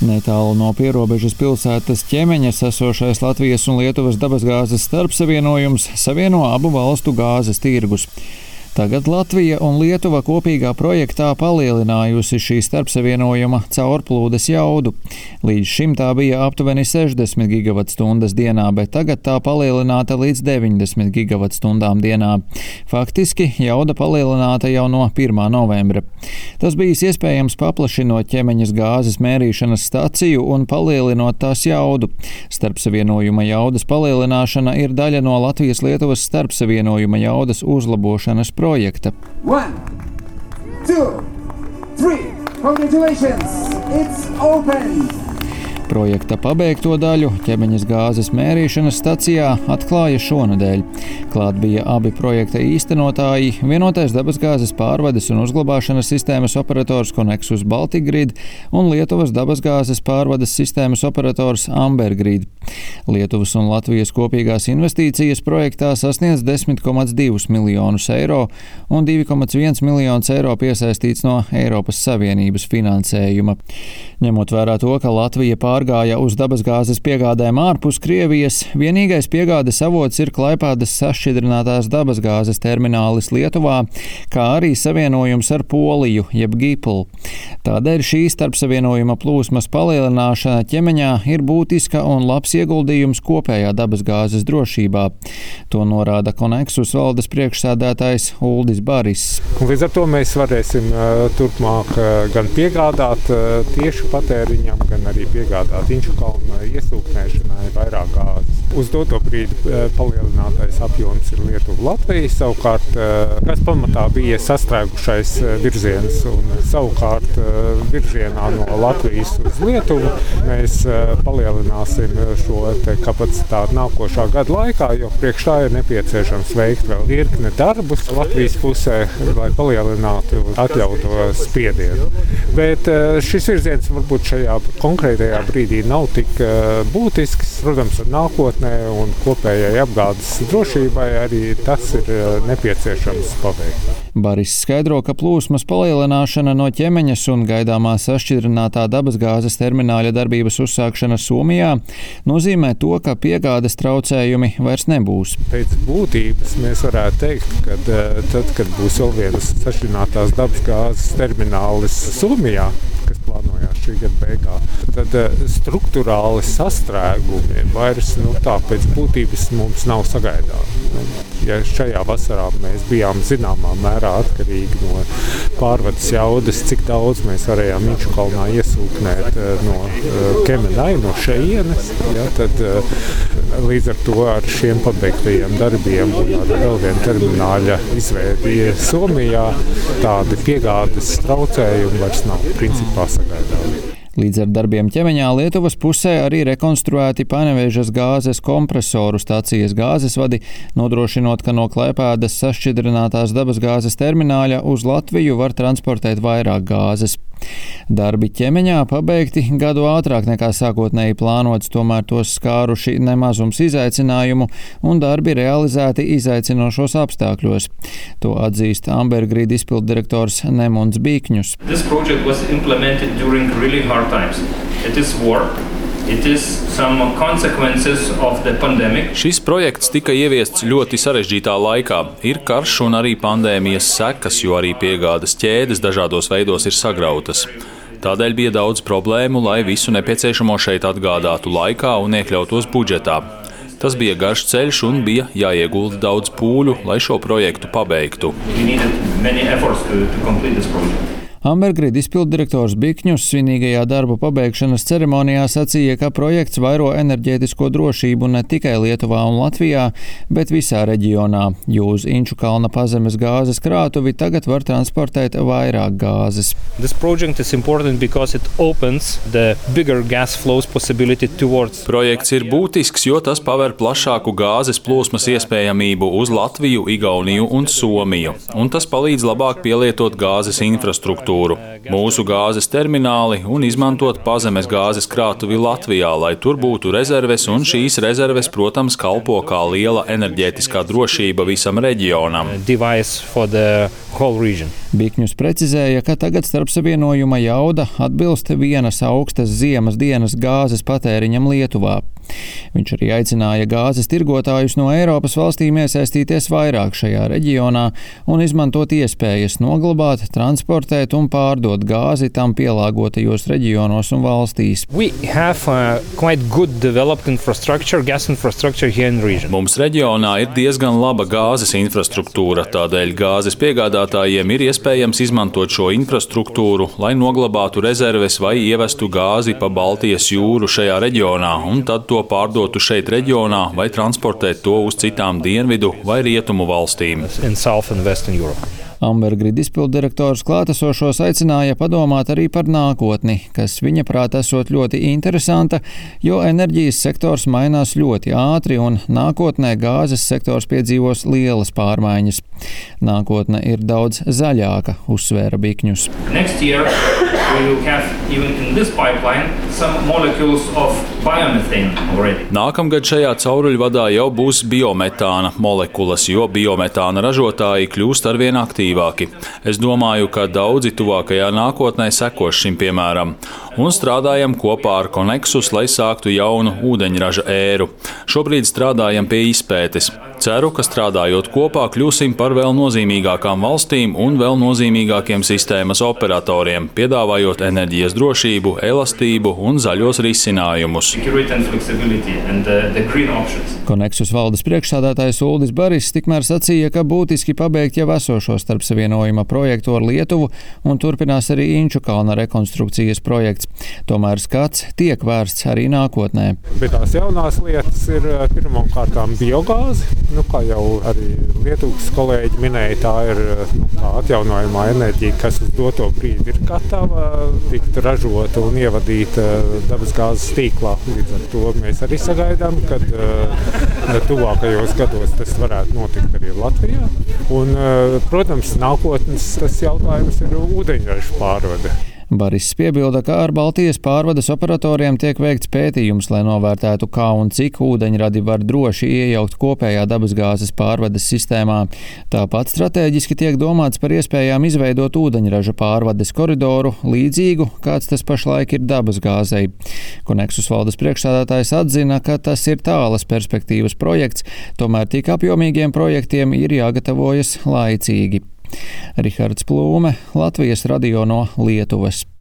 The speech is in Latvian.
Netālu no pierobežas pilsētas ķemeņas esošais Latvijas un Lietuvas dabasgāzes starpsavienojums savieno abu valstu gāzes tirgus. Tagad Latvija un Lietuva kopīgā projektā palielinājusi šī starpsavienojuma caurplūdes jaudu. Līdz šim tā bija aptuveni 60 gigawatstundas dienā, bet tagad tā palielināta līdz 90 gigawattstundām dienā. Faktiski jauda palielināta jau no 1. novembra. Tas bijis iespējams paplašinot ķemeņas gāzes mērīšanas staciju un palielinot tās jaudu. Starpsavienojuma jaudas palielināšana ir daļa no Latvijas-Lietuvas starpsavienojuma jaudas uzlabošanas projekta. One, two, three. Congratulations! It's open! Projekta pabeigto daļu ķemeņas gāzes mērīšanas stacijā atklāja šonadēļ. Klāt bija abi projekta īstenotāji - vienotais dabasgāzes pārvades un uzglabāšanas sistēmas operators Konexus Baltigrid un Lietuvas dabasgāzes pārvades sistēmas operators Ambergrid. Lietuvas un Latvijas kopīgās investīcijas projektā sasniedz 10,2 miljonus eiro un 2,1 miljonus eiro piesaistīts no Eiropas Savienības finansējuma. Ņemot vērā to, ka Latvija pārgāja uz dabasgāzes piegādēm ārpus Krievijas, vienīgais piegādes avots ir Klaipādas sašķidrinātās dabasgāzes terminālis Lietuvā, kā arī savienojums ar Poliju, jeb Giplu. Tādēļ šī starpsavienojuma plūsmas palielināšana ķemeņā ir būtiska un labs ieguldījums kopējā dabasgāzes drošībā. To norāda Koneksus valdes priekšsēdētājs Uldis Baris. Līdz ar to mēs varēsim uh, turpmāk uh, gan piegādāt uh, tieši patēriņam, gan arī piegādāt Inču kalna iesūknēšanai vairāk gāzes. Uz doto brīdi palielinātais apjoms ir Lietuva Latvija, savukārt, kas pamatā bija sastrēgušais virziens. Un, savukārt virzienā no Latvijas uz Lietuvu mēs palielināsim šo kapacitāti nākošā gada laikā, jo priekš tā ir nepieciešams veikt vēl virkne darbus Latvijas pusē, lai palielinātu atļautu spiedienu. Bet šis virziens varbūt šajā konkrētajā brīdī nav tik būtisks. Protams, nākotnē un kopējai apgādes drošībai arī tas ir nepieciešams paveikt. Baris skaidro, ka plūsmas palielināšana no ķemeņas un gaidāmā sašķidrinātā dabasgāzes termināļa darbības uzsākšana Somijā nozīmē to, ka piegādes traucējumi vairs nebūs. Pēc būtības mēs varētu teikt, ka tad, kad būs vēl viens sašķidrinātās dabasgāzes terminālis Somijā, šī gada beigās, tad struktūrāli sastrēgumi vairs nu, tā pēc būtības mums nav sagaidāmi. Ja šajā vasarā mēs bijām zināmā mērā atkarīgi no pārvades jaudas, cik daudz mēs varējām Miču kalnā iesūknēt no Kemenai, no šejienes, ja, tad līdz ar to ar šiem pabeigtajiem darbiem un ar vēl vienu termināļa izveidi Somijā tādi piegādes traucējumi vairs nav principā sagaidāmi. Līdz ar darbiem ķemeņā Lietuvas pusē arī rekonstruēti Panevežas gāzes kompresoru stācijas gāzes vadi, nodrošinot, ka no Klēpēdas sašķidrinātās dabasgāzes termināļa uz Latviju var transportēt vairāk gāzes. Darbi ķemeņā pabeigti gadu ātrāk nekā sākotnēji plānots, tomēr tos skāruši nemazums izaicinājumu, un darbi realizēti izaicinošos apstākļos. To atzīst Ambergrīd izpilddirektors Nemuns Bīkņus. Really It is war, Šis projekts tika ieviests ļoti sarežģītā laikā. Ir karš un arī pandēmijas sekas, jo arī piegādes ķēdes dažādos veidos ir sagrautas. Tādēļ bija daudz problēmu, lai visu nepieciešamo šeit atgādātu laikā un iekļautos budžetā. Tas bija garš ceļš un bija jāiegulda daudz pūļu, lai šo projektu pabeigtu. Ambergrid izpilddirektors Bikņus svinīgajā darbu pabeigšanas ceremonijā sacīja, ka projekts vairo enerģētisko drošību ne tikai Lietuvā un Latvijā, bet visā reģionā, jo uz Inču kalna pazemes gāzes krātuvi tagad var transportēt vairāk gāzes. Projekts ir būtisks, jo tas paver plašāku gāzes plūsmas iespējamību uz Latviju, Igauniju un Somiju, un tas palīdz labāk pielietot gāzes infrastruktūru infrastruktūru. mūsu gāzes termināli un izmantot pazemes gāzes krātuvi Latvijā, lai tur būtu rezerves, un šīs rezerves, protams, kalpo kā liela enerģētiskā drošība visam reģionam. Bikņus precizēja, ka tagad starpsavienojuma jauda atbilst vienas augstas ziemas dienas gāzes patēriņam Lietuvā. Viņš arī aicināja gāzes tirgotājus no Eiropas valstīm iesaistīties vairāk šajā reģionā un izmantot iespējas noglabāt, transportēt un pārdot gāzi tam pielāgotajos reģionos un valstīs. Mums reģionā ir diezgan laba gāzes infrastruktūra, tādēļ gāzes piegādātājiem ir iespējams izmantot šo infrastruktūru, lai noglabātu rezerves vai ievestu gāzi pa Baltijas jūru šajā reģionā un tad to pārdotu šeit reģionā vai transportēt to uz citām dienvidu vai rietumu valstīm. Ambergrid izpildirektors klātesošos aicināja padomāt arī par nākotni, kas viņa prāt esot ļoti interesanta, jo enerģijas sektors mainās ļoti ātri un nākotnē gāzes sektors piedzīvos lielas pārmaiņas. Nākotne ir daudz zaļāka, uzsvēra Bikņus. Nākamgad šajā cauruļvadā jau būs biometāna molekulas, jo biometāna ražotāji kļūst arvien aktīvāki. Es domāju, ka daudzi tuvākajā nākotnē sekos šim piemēram un strādājam kopā ar Konexus, lai sāktu jaunu ūdeņraža ēru. Šobrīd strādājam pie izpētes. Ceru, ka strādājot kopā, kļūsim par vēl nozīmīgākām valstīm un vēl nozīmīgākiem sistēmas operatoriem, piedāvājot enerģijas drošību, elastību un zaļos risinājumus. Koneksus valdes priekšsādātājs Uldis Baris tikmēr sacīja, ka būtiski pabeigt jau esošo starpsavienojuma projektu ar Lietuvu un turpinās arī Inču kalna rekonstrukcijas projekts. Tomēr skats tiek vērsts arī nākotnē. Bet tās jaunās lietas ir pirmkārt biogāze. Nu, kā jau arī Lietuvas kolēģi minēja, tā ir nu, tā atjaunojamā enerģija, kas uz doto brīdi ir gatava tikt ražota un ievadīta dabasgāzes tīklā. Līdz ar to mēs arī sagaidām, ka tuvākajos gados tas varētu notikt arī Latvijā. Un, protams, nākotnes jautājums ir ūdeņraža pārvade. Baris piebilda, ka ar Baltijas pārvades operatoriem tiek veikts pētījums, lai novērtētu, kā un cik ūdeņradi var droši iejaukt kopējā dabasgāzes pārvades sistēmā. Tāpat strateģiski tiek domāts par iespējām izveidot ūdeņraža pārvades koridoru līdzīgu, kāds tas pašlaik ir dabasgāzei. Koneksus valdes priekšstādātājs atzina, ka tas ir tālas perspektīvas projekts, tomēr tik apjomīgiem projektiem ir jāgatavojas laicīgi. Rihards Plūme, Latvijas radio no Lietuvas.